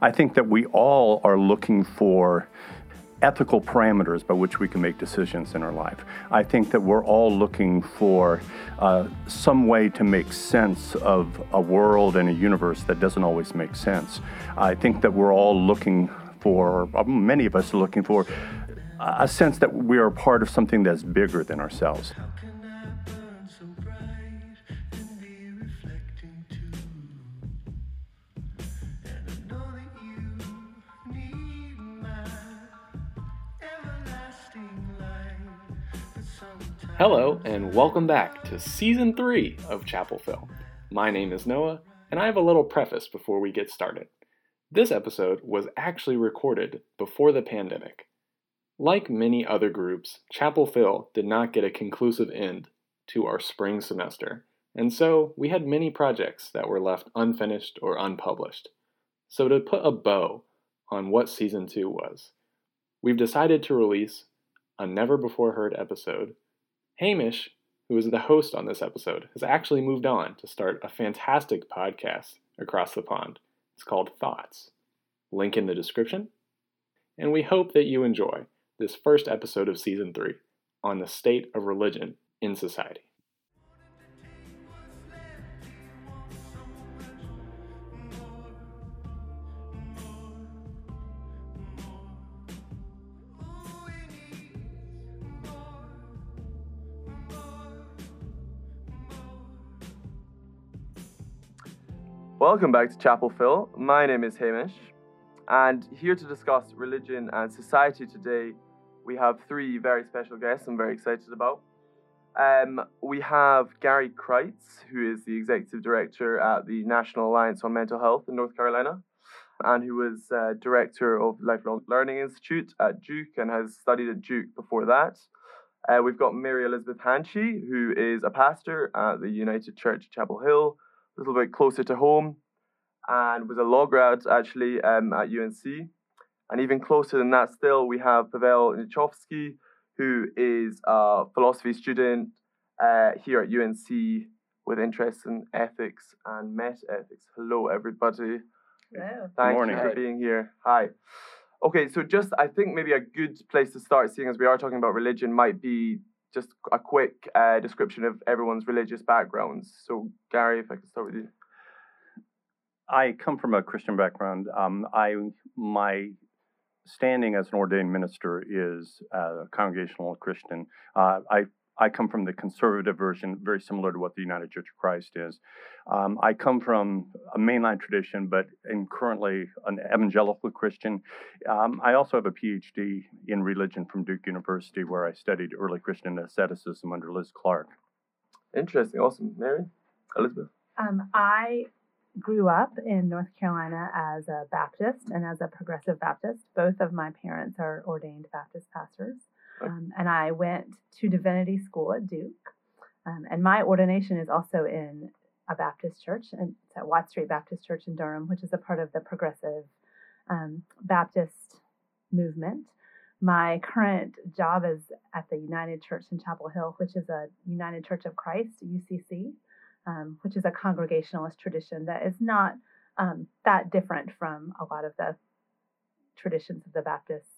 I think that we all are looking for ethical parameters by which we can make decisions in our life. I think that we're all looking for uh, some way to make sense of a world and a universe that doesn't always make sense. I think that we're all looking for, uh, many of us are looking for, a sense that we are part of something that's bigger than ourselves. Hello, and welcome back to Season 3 of Chapel Phil. My name is Noah, and I have a little preface before we get started. This episode was actually recorded before the pandemic. Like many other groups, Chapel Phil did not get a conclusive end to our spring semester, and so we had many projects that were left unfinished or unpublished. So, to put a bow on what Season 2 was, we've decided to release a never before heard episode Hamish, who is the host on this episode, has actually moved on to start a fantastic podcast across the pond. It's called Thoughts. Link in the description. And we hope that you enjoy this first episode of season three on the state of religion in society. Welcome back to Chapel Phil. My name is Hamish, and here to discuss religion and society today, we have three very special guests I'm very excited about. Um, we have Gary Kreitz, who is the executive director at the National Alliance on Mental Health in North Carolina, and who was uh, director of Lifelong Learning Institute at Duke and has studied at Duke before that. Uh, we've got Mary Elizabeth Hanchey, who is a pastor at the United Church Chapel Hill a little bit closer to home, and was a law grad actually um, at UNC. And even closer than that, still, we have Pavel Nichovsky, who is a philosophy student uh, here at UNC with interests in ethics and metaethics. Hello, everybody. Hello. Thank morning. you for being here. Hi. Okay, so just I think maybe a good place to start, seeing as we are talking about religion, might be just a quick uh, description of everyone's religious backgrounds. So, Gary, if I could start with you. I come from a Christian background. Um, I my standing as an ordained minister is a congregational Christian. Uh, I I come from the conservative version, very similar to what the United Church of Christ is. Um, I come from a mainline tradition, but am currently an evangelical Christian. Um, I also have a PhD in religion from Duke University, where I studied early Christian asceticism under Liz Clark. Interesting, awesome. Mary, Elizabeth. Um, I grew up in North Carolina as a Baptist and as a progressive Baptist. Both of my parents are ordained Baptist pastors. Um, and I went to divinity school at Duke. Um, and my ordination is also in a Baptist church, and it's at Watts Street Baptist Church in Durham, which is a part of the progressive um, Baptist movement. My current job is at the United Church in Chapel Hill, which is a United Church of Christ, UCC, um, which is a congregationalist tradition that is not um, that different from a lot of the traditions of the Baptists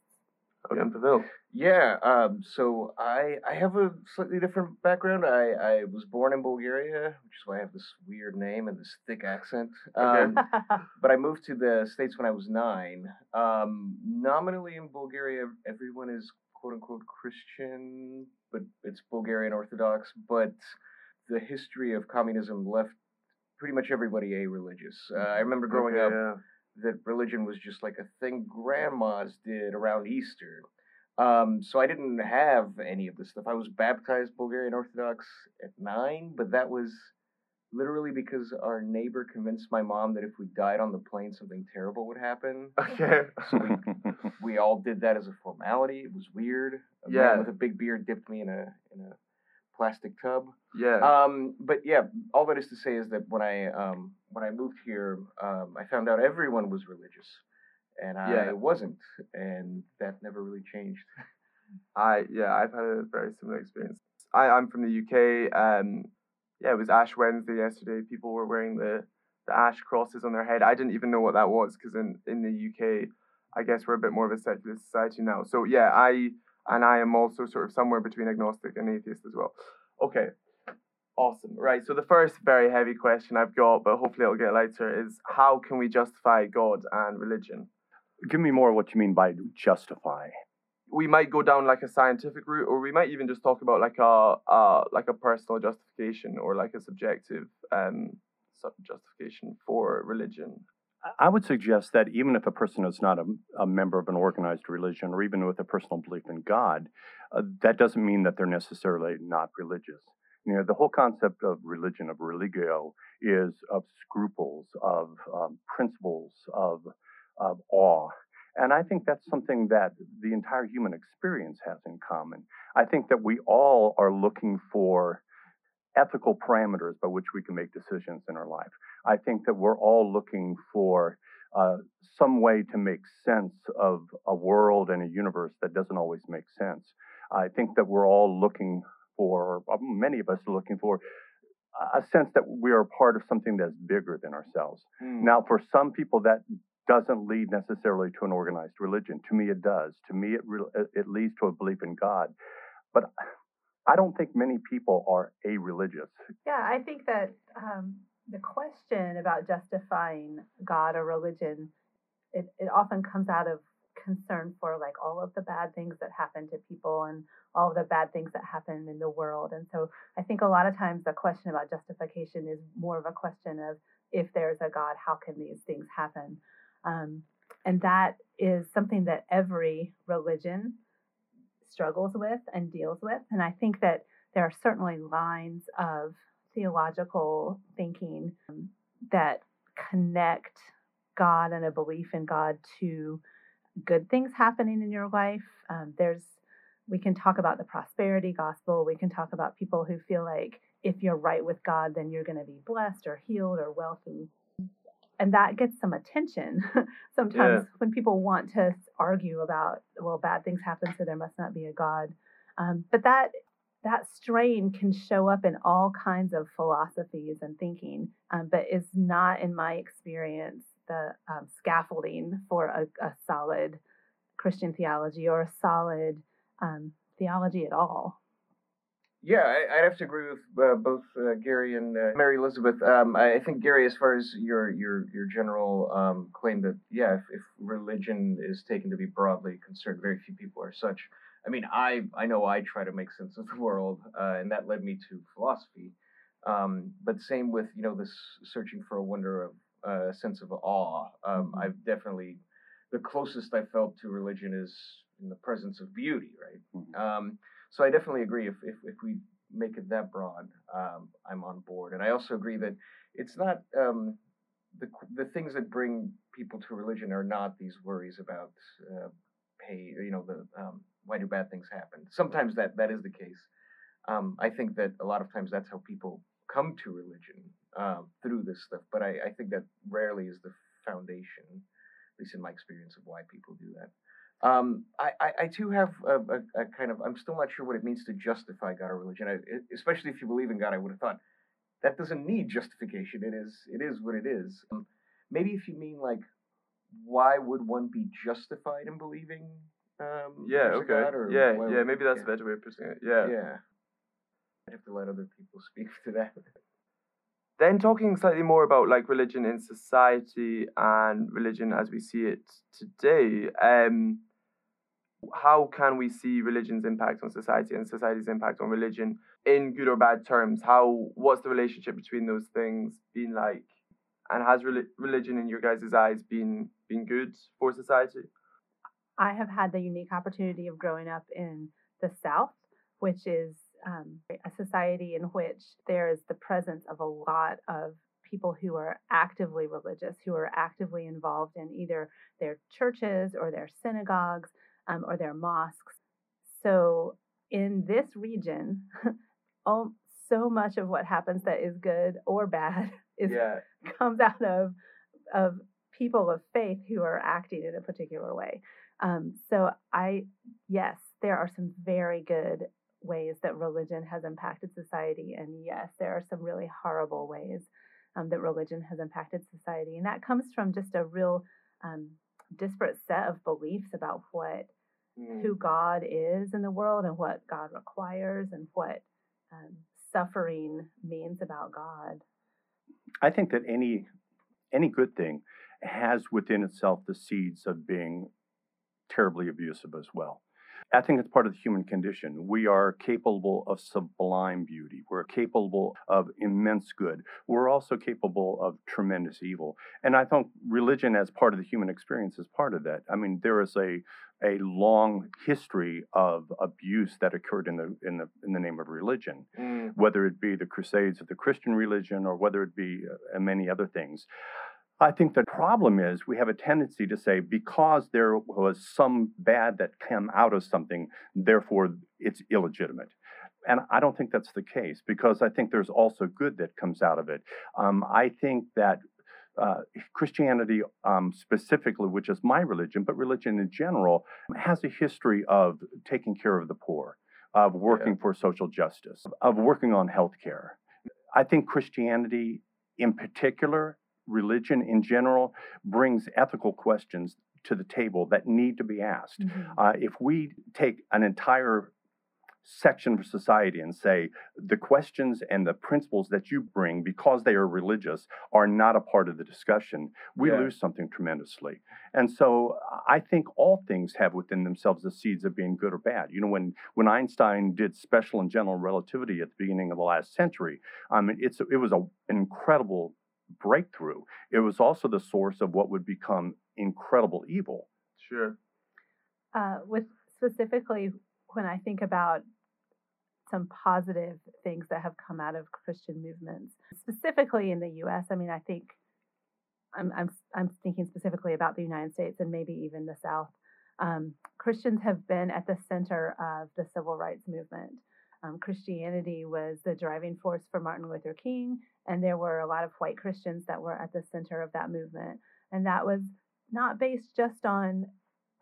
Okay, Pavel. Yeah, um, so I I have a slightly different background. I, I was born in Bulgaria, which is why I have this weird name and this thick accent. Um, but I moved to the States when I was nine. Um, nominally in Bulgaria, everyone is quote unquote Christian, but it's Bulgarian Orthodox. But the history of communism left pretty much everybody a religious. Uh, I remember growing Okay, up yeah. That religion was just like a thing grandmas did around Easter. Um, so I didn't have any of this stuff. I was baptized Bulgarian Orthodox at nine, but that was literally because our neighbor convinced my mom that if we died on the plane, something terrible would happen. Okay. So we, we all did that as a formality. It was weird. A Yeah. man with a big beard dipped me in a in a plastic tub. Yeah. Um, but yeah, all that is to say is that when I um, when I moved here, um, I found out everyone was religious, and I Yeah. wasn't, and that never really changed. I yeah, I've had a very similar experience. I, I'm from the UK. Um, yeah, it was Ash Wednesday yesterday. People were wearing the, the ash crosses on their head. I didn't even know what that was because in in the UK, I guess we're a bit more of a secular society now. So yeah, I and I am also sort of somewhere between agnostic and atheist as well. Okay. Awesome. Right. So the first very heavy question I've got, but hopefully it'll get lighter, is how can we justify God and religion? Give me more of what you mean by justify. We might go down like a scientific route, or we might even just talk about like a uh, like a personal justification or like a subjective um, justification for religion. I would suggest that even if a person is not a, a member of an organized religion, or even with a personal belief in God, uh, that doesn't mean that they're necessarily not religious. You know, the whole concept of religion, of religio, is of scruples, of um, principles, of, of awe. And I think that's something that the entire human experience has in common. I think that we all are looking for ethical parameters by which we can make decisions in our life. I think that we're all looking for uh, some way to make sense of a world and a universe that doesn't always make sense. I think that we're all looking for, many of us are looking for, a sense that we are part of something that's bigger than ourselves. Mm. Now, for some people, that doesn't lead necessarily to an organized religion. To me, it does. To me, it re- it leads to a belief in God. But I don't think many people are a religious. Yeah, I think that um, the question about justifying God or religion, it, it often comes out of concern for like all of the bad things that happen to people and all of the bad things that happen in the world. And so I think a lot of times the question about justification is more of a question of if there's a God, how can these things happen? Um, and that is something that every religion struggles with and deals with. And I think that there are certainly lines of theological thinking um, that connect God and a belief in God to good things happening in your life. Um, there's we can talk about the prosperity gospel. We can talk about people who feel like if you're right with God, then you're going to be blessed or healed or wealthy. And that gets some attention sometimes yeah. when people want to argue about, well, bad things happen, so there must not be a God. Um, but that that strain can show up in all kinds of philosophies and thinking, um, but is not, in my experience, the um, scaffolding for a, a, solid Christian theology or a solid um, theology at all. Yeah, I, would have to agree with uh, both uh, Gary and uh, Mary Elizabeth. Um, I think Gary, as far as your your your general um, claim that yeah, if, if, religion is taken to be broadly concerned, very few people are such. I mean, I I know I try to make sense of the world, uh, and that led me to philosophy. Um, but same with you know this searching for a wonder of uh, a sense of awe. Um, mm-hmm. I've definitely the closest I felt to religion is in the presence of beauty, right? Mm-hmm. So I definitely agree. If, if, if we make it that broad, um, I'm on board. And I also agree that it's not um, the the things that bring people to religion are not these worries about uh, pay. You know, the um, why do bad things happen? Sometimes that that is the case. Um, I think that a lot of times that's how people come to religion uh, through this stuff. But I, I think that rarely is the foundation, at least in my experience, of why people do that. Um, I, I, I, too have a, a, a, kind of, I'm still not sure what it means to justify God or religion. I, especially if you believe in God, I would have thought that doesn't need justification. It is, it is what it is. Um, maybe if you mean like, why would one be justified in believing? Um, yeah. Okay. God, yeah. Yeah. Maybe that's yeah. a better way of putting it. Yeah. Yeah. I have to let other people speak to that. Then talking slightly more about like religion in society and religion as we see it today. Um, how can we see religion's impact on society and society's impact on religion in good or bad terms? How what's the relationship between those things been like? And has re- religion in your guys' eyes been been good for society? I have had the unique opportunity of growing up in the South, which is um, a society in which there is the presence of a lot of people who are actively religious, who are actively involved in either their churches or their synagogues um, or their mosques. So in this region, oh, so much of what happens that is good or bad is yeah. comes out of of people of faith who are acting in a particular way. Um, so I yes, there are some very good ways that religion has impacted society, and yes, there are some really horrible ways um, that religion has impacted society. And that comes from just a real um, disparate set of beliefs about what mm. who God is in the world and what God requires and what um, suffering means about God. I think that any any good thing has within itself the seeds of being terribly abusive as well. I think it's part of the human condition. We are capable of sublime beauty. We're capable of immense good. We're also capable of tremendous evil. And I think religion, as part of the human experience, is part of that. I mean, there is a a long history of abuse that occurred in the in the in the name of religion, mm. whether it be the Crusades of the Christian religion or whether it be uh, many other things. I think the problem is we have a tendency to say because there was some bad that came out of something, therefore it's illegitimate. And I don't think that's the case because I think there's also good that comes out of it. Um, I think that uh, Christianity um, specifically, which is my religion, but religion in general, has a history of taking care of the poor, of working yeah. for social justice, of working on health care. I think Christianity in particular religion in general brings ethical questions to the table that need to be asked. Mm-hmm. Uh, if we take an entire section of society and say the questions and the principles that you bring because they are religious are not a part of the discussion we yeah. lose something tremendously and so i think all things have within themselves the seeds of being good or bad you know when when einstein did special and general relativity at the beginning of the last century i mean it's it was a, an incredible breakthrough, it was also the source of what would become incredible evil. Sure. Uh, with specifically when I think about some positive things that have come out of Christian movements, specifically in the U.S. I mean, I think I'm I'm I'm thinking specifically about the United States and maybe even the South. Um, Christians have been at the center of the civil rights movement. Um, Christianity was the driving force for Martin Luther King, and there were a lot of white Christians that were at the center of that movement. And that was not based just on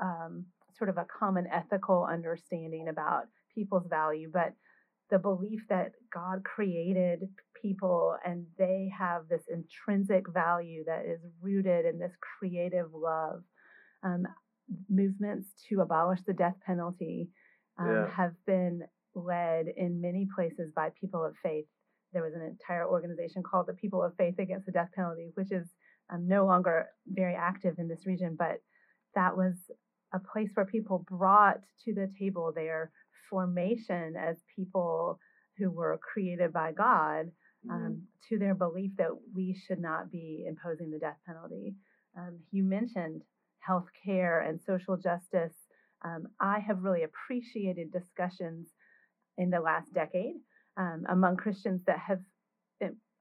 um, sort of a common ethical understanding about people's value, but the belief that God created people and they have this intrinsic value that is rooted in this creative love. Um, movements to abolish the death penalty um, yeah. have been led in many places by people of faith. There was an entire organization called the People of Faith Against the Death Penalty, which is um, no longer very active in this region, but that was a place where people brought to the table their formation as people who were created by God um, mm-hmm. to their belief that we should not be imposing the death penalty. Um, you mentioned health care and social justice. Um, I have really appreciated discussions in the last decade um, among Christians that have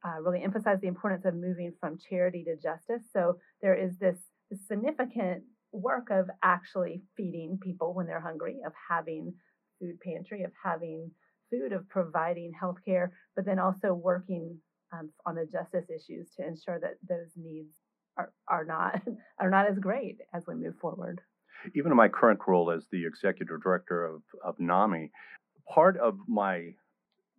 uh, really emphasized the importance of moving from charity to justice. So there is this, this significant work of actually feeding people when they're hungry, of having food pantry, of having food, of providing health care, but then also working um, on the justice issues to ensure that those needs are, are not are not as great as we move forward. Even in my current role as the executive director of, of NAMI, part of my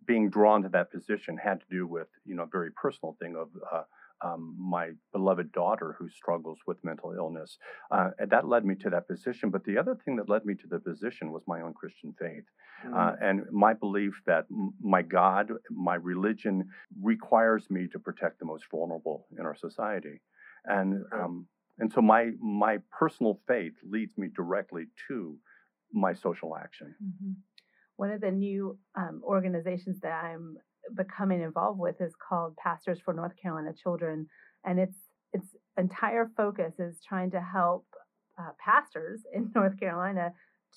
being drawn to that position had to do with you know a very personal thing of uh, um, my beloved daughter who struggles with mental illness. Uh, and that led me to that position. But the other thing that led me to the position was my own Christian faith uh, mm-hmm. uh, and my belief that m- my God, my religion requires me to protect the most vulnerable in our society. And um, and so my my personal faith leads me directly to my social action. Mm-hmm one of the new um, organizations that I'm becoming involved with is called Pastors for North Carolina Children, and its its entire focus is trying to help uh, pastors in North Carolina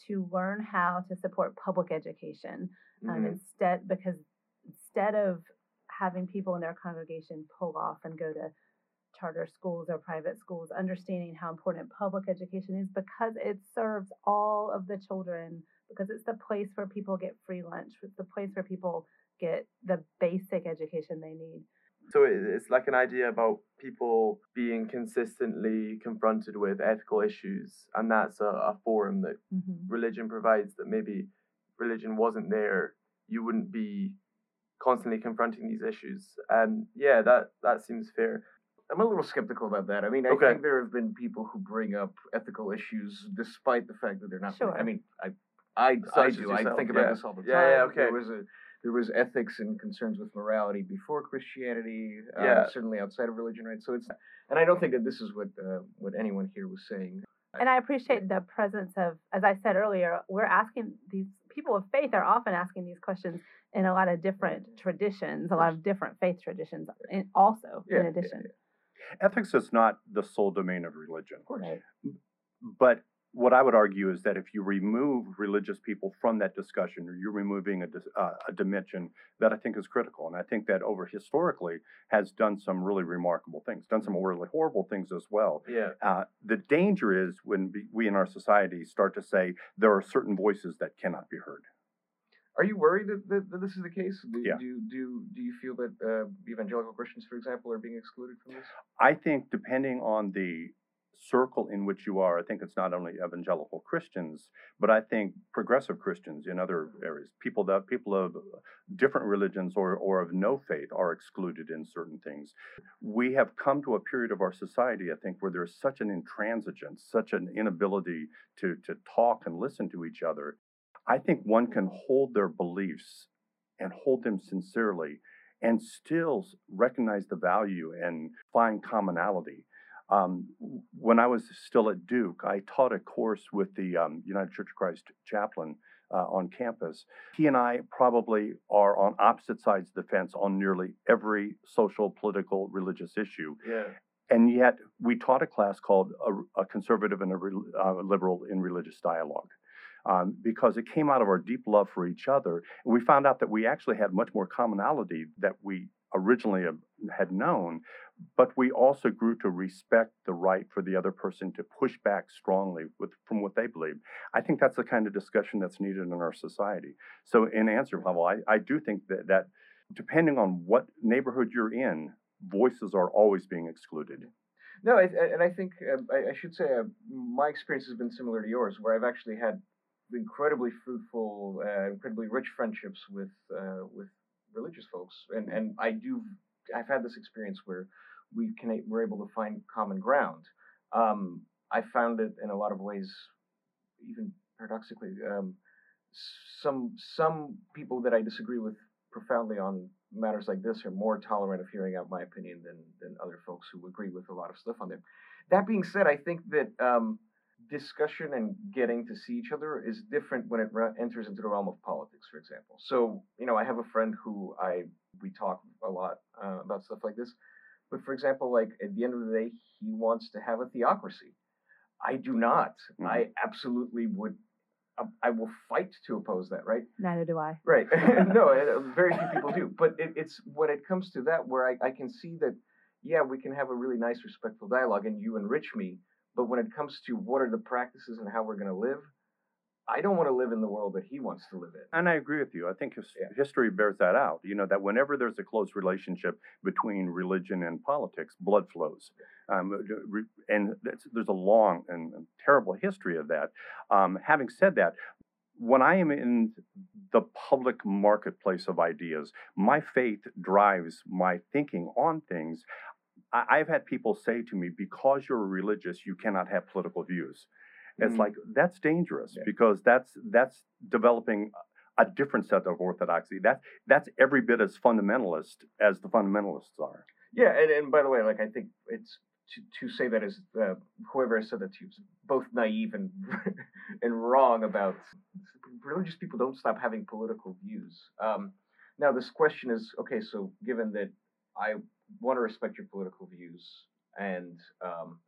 to learn how to support public education um, mm-hmm. instead because instead of having people in their congregation pull off and go to charter schools or private schools, understanding how important public education is because it serves all of the children because it's the place where people get free lunch. It's the place where people get the basic education they need. So it's like an idea about people being consistently confronted with ethical issues, and that's a, a forum that mm-hmm. religion provides. That maybe religion wasn't there, you wouldn't be constantly confronting these issues. And yeah, that that seems fair. I'm a little skeptical about that. I mean, I Okay. think there have been people who bring up ethical issues despite the fact that they're not. Sure. I mean, I, I, I as do. I think about yeah. this all the time. Yeah, yeah, okay. There was a, there was ethics and concerns with morality before Christianity. Uh, Yeah. Certainly outside of religion, right? So it's, and I don't think that this is what uh, what anyone here was saying. And I appreciate the presence of, as I said earlier, we're asking these people of faith are often asking these questions in a lot of different traditions, a lot of different faith traditions, in, also Yeah, in yeah, addition. Ethics is not the sole domain of religion. Of Right. But what I would argue is that if you remove religious people from that discussion, you're removing a, uh, a dimension that I think is critical, and I think that over historically has done some really remarkable things, done some really horrible things as well. Yeah. Uh, the danger is when we- in our society start to say there are certain voices that cannot be heard. Are you worried that, that, that this is the case? Do, Yeah. do do do you feel that uh, evangelical Christians, for example, are being excluded from this? I think depending on the circle in which you are, I think it's not only evangelical Christians, but I think progressive Christians in other areas, people that people of different religions or, or of no faith are excluded in certain things. We have come to a period of our society, I think, where there's such an intransigence, such an inability to, to talk and listen to each other. I think one can hold their beliefs and hold them sincerely and still recognize the value and find commonality. Um, when I was still at Duke, I taught a course with the um, United Church of Christ chaplain uh, on campus. He and I probably are on opposite sides of the fence on nearly every social, political, religious issue. Yeah. And yet, we taught a class called A, a Conservative and a Rel- uh, Liberal in Religious Dialogue. Um, because it came out of our deep love for each other. And we found out that we actually had much more commonality that we originally had known, but we also grew to respect the right for the other person to push back strongly with, from what they believe. I think that's the kind of discussion that's needed in our society. So, in answer Pavel, I, I do think that, that depending on what neighborhood you're in, voices are always being excluded. No, I, I- and I think uh, I, I should say uh, my experience has been similar to yours, where I've actually had incredibly fruitful, uh, incredibly rich friendships with uh, with religious folks, and and I do I've had this experience where we can we're able to find common ground. Um, I found it in a lot of ways, even paradoxically, um, some some people that I disagree with profoundly on matters like this are more tolerant of hearing out my opinion than than other folks who agree with a lot of stuff on there. That being said, I think that um, discussion and getting to see each other is different when it re- enters into the realm of politics, for example. So, you know, I have a friend who I we talk a lot uh, about stuff like this. But for example, like at the end of the day, he wants to have a theocracy. I do not. Mhm. I absolutely would. I- I will fight to oppose that, right? Neither do I. Right. no, uh, very few people do. But it, it's when it comes to that where I, I can see that, yeah, we can have a really nice, respectful dialogue and you enrich me. But when it comes to what are the practices and how we're going to live, I don't want to live in the world that he wants to live in. And I agree with you. I think his, Yeah. history bears that out. You know, that whenever there's a close relationship between religion and politics, blood flows. Um, and there's a long and terrible history of that. Um, having said that, when I am in the public marketplace of ideas, my faith drives my thinking on things. I, I've had people say to me, because you're religious, you cannot have political views. It's Mm. like that's dangerous Yeah. because that's that's developing a different set of orthodoxy. That that's every bit as fundamentalist as the fundamentalists are. Yeah, and, and by the way, like I think it's to, to say that is uh, whoever has said that to you is both naive and and wrong about religious people don't stop having political views. Um, now this question is okay. So given that I want to respect your political views, and um,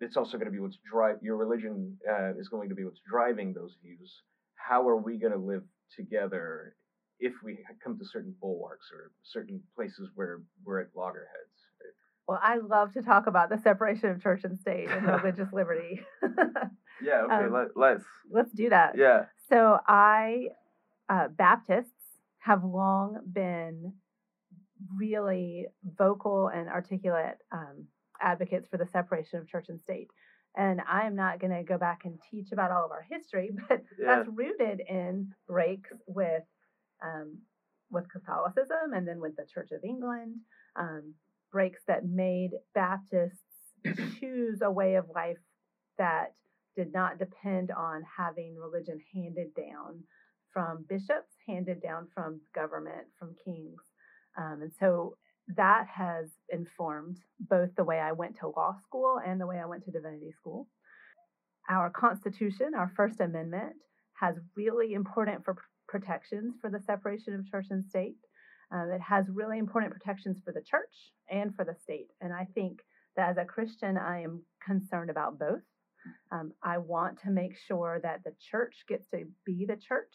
it's also going to be what's drive your religion uh, is going to be what's driving those views. How are we going to live together if we come to certain bulwarks or certain places where we're at loggerheads. Well, I love to talk about the separation of church and state and religious liberty. Yeah. Okay. Um, let, let's. Let's do that. Yeah. So I, uh, Baptists have long been really vocal and articulate um, advocates for the separation of church and state. And I am not going to go back and teach about all of our history, but Yeah. that's rooted in breaks with um, with Catholicism and then with the Church of England, um, breaks that made Baptists choose a way of life that did not depend on having religion handed down from bishops, handed down from government, from kings. Um, and so that has informed both the way I went to law school and the way I went to divinity school. Our Constitution, our First Amendment, has really important for protections for the separation of church and state. Um, it has really important protections for the church and for the state. And I think that as a Christian, I am concerned about both. Um, I want to make sure that the church gets to be the church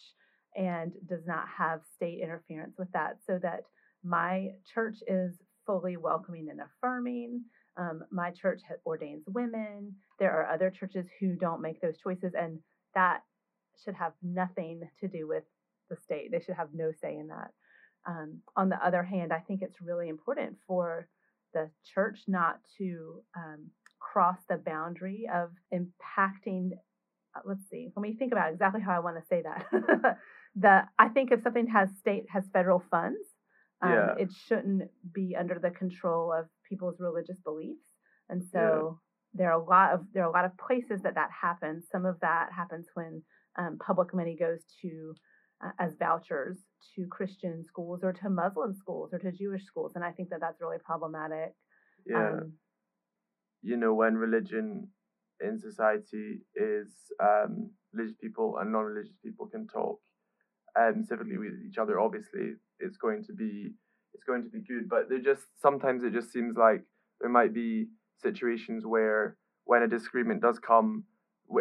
and does not have state interference with that so that my church is fully welcoming and affirming. Um, my church ordains women. There are other churches who don't make those choices, and that should have nothing to do with the state. They should have no say in that. Um, on the other hand, I think it's really important for the church not to um, cross the boundary of impacting. Uh, let's see. Let me think about exactly how I want to say that. the I think if something has state has federal funds, um, yeah. it shouldn't be under the control of people's religious beliefs. And so yeah. there are a lot of there are a lot of places that that happens. Some of that happens when um, public money goes to uh, as vouchers to Christian schools or to Muslim schools or to Jewish schools, and I think that that's really problematic. Yeah. Um, you know, when religion in society is um, religious people and non-religious people can talk um, civilly with each other. Obviously, it's going to be it's going to be good, but there just sometimes it just seems like there might be situations where when a disagreement does come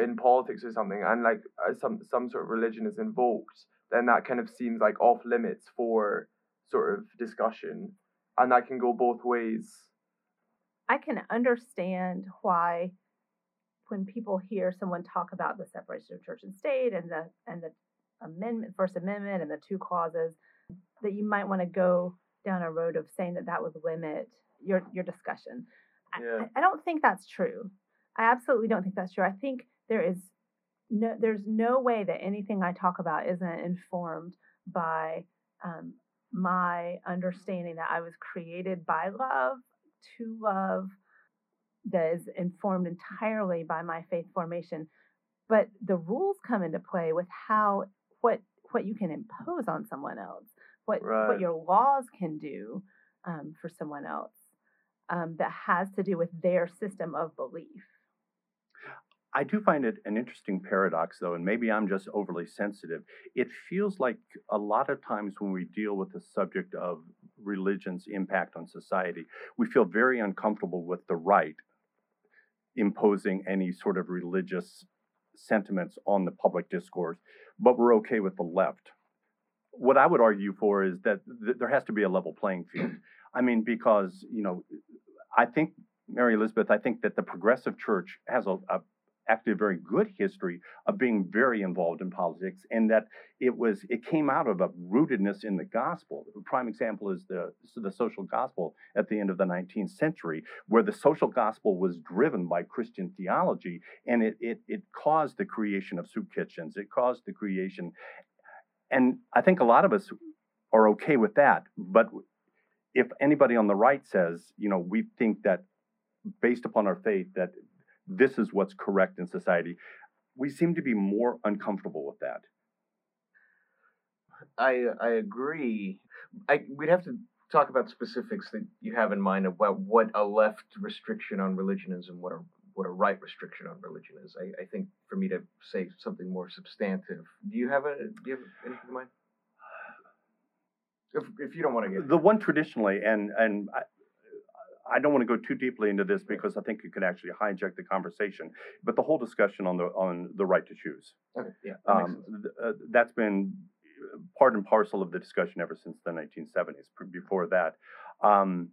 in politics or something, and like uh, some some sort of religion is invoked, then that kind of seems like off limits for sort of discussion, and that can go both ways. I can understand why when people hear someone talk about the separation of church and state and the and the amendment first amendment and the two clauses that you might want to go down a road of saying that that would limit your your discussion. Yeah. I, I don't think that's true. I absolutely don't think that's true. I think there is no there's no way that anything i talk about isn't informed by um, my understanding that i was created by love to love that is informed entirely by my faith formation. But the rules come into play with how what what you can impose on someone else, what right. what your laws can do um, for someone else um, that has to do with their system of belief. I do find it an interesting paradox, though, and maybe I'm just overly sensitive. It feels like a lot of times when we deal with the subject of religion's impact on society, we feel very uncomfortable with the right imposing any sort of religious sentiments on the public discourse, but we're okay with the left. What I would argue for is that th- there has to be a level playing field. I mean, because, you know, I think, Mary Elizabeth, I think that the progressive church has a, a actually a very good history of being very involved in politics and that it was it came out of a rootedness in the gospel. A prime example is the the social gospel at the end of the 19th century where the social gospel was driven by christian theology and it it, it caused the creation of soup kitchens. It caused the creation and i think a lot of us are okay with that but if anybody on the right says you know we think that based upon our faith that this is what's correct in society. We seem to be more uncomfortable with that. I I agree. I we'd have to talk about specifics that you have in mind about what a left restriction on religion is and what a what a right restriction on religion is. I, I think for me to say something more substantive. Do you have a do you have anything in mind? If, if you don't want to get the one traditionally, and and I, don't want to go too deeply into this because I think it could actually hijack the conversation. But the whole discussion on the on the right to choose. Okay. Yeah. That um, th- uh, that's been part and parcel of the discussion ever since the 1970s. Before that, um,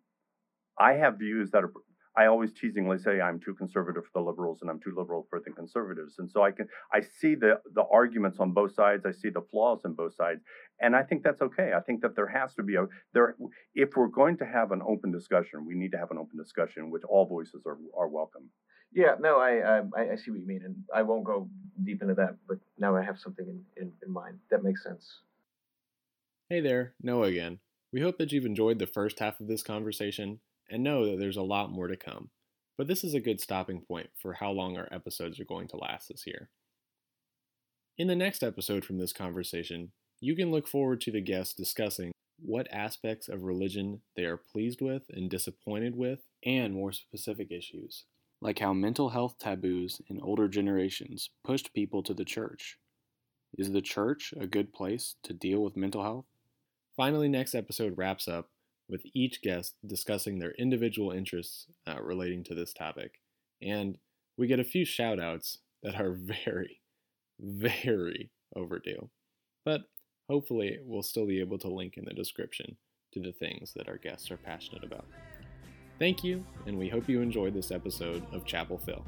I have views that are I always teasingly say I'm too conservative for the liberals and I'm too liberal for the conservatives. And so I can I see the the arguments on both sides. I see the flaws in both sides, and I think that's okay. I think that there has to be a there if we're going to have an open discussion, we need to have an open discussion in which all voices are are welcome. Yeah, no, I, I I see what you mean, and I won't go deep into that, but now I have something in, in, in mind that makes sense. Hey there, Noah again. We hope that you've enjoyed the first half of this conversation and know that there's a lot more to come. But this is a good stopping point for how long our episodes are going to last this year. In the next episode from this conversation, you can look forward to the guests discussing what aspects of religion they are pleased with and disappointed with, and more specific issues, like how mental health taboos in older generations pushed people to the church. Is the church a good place to deal with mental health? Finally, next episode wraps up with each guest discussing their individual interests uh, relating to this topic. And we get a few shout outs that are very, very overdue. But hopefully, we'll still be able to link in the description to the things that our guests are passionate about. Thank you, and we hope you enjoyed this episode of Chapel Phil.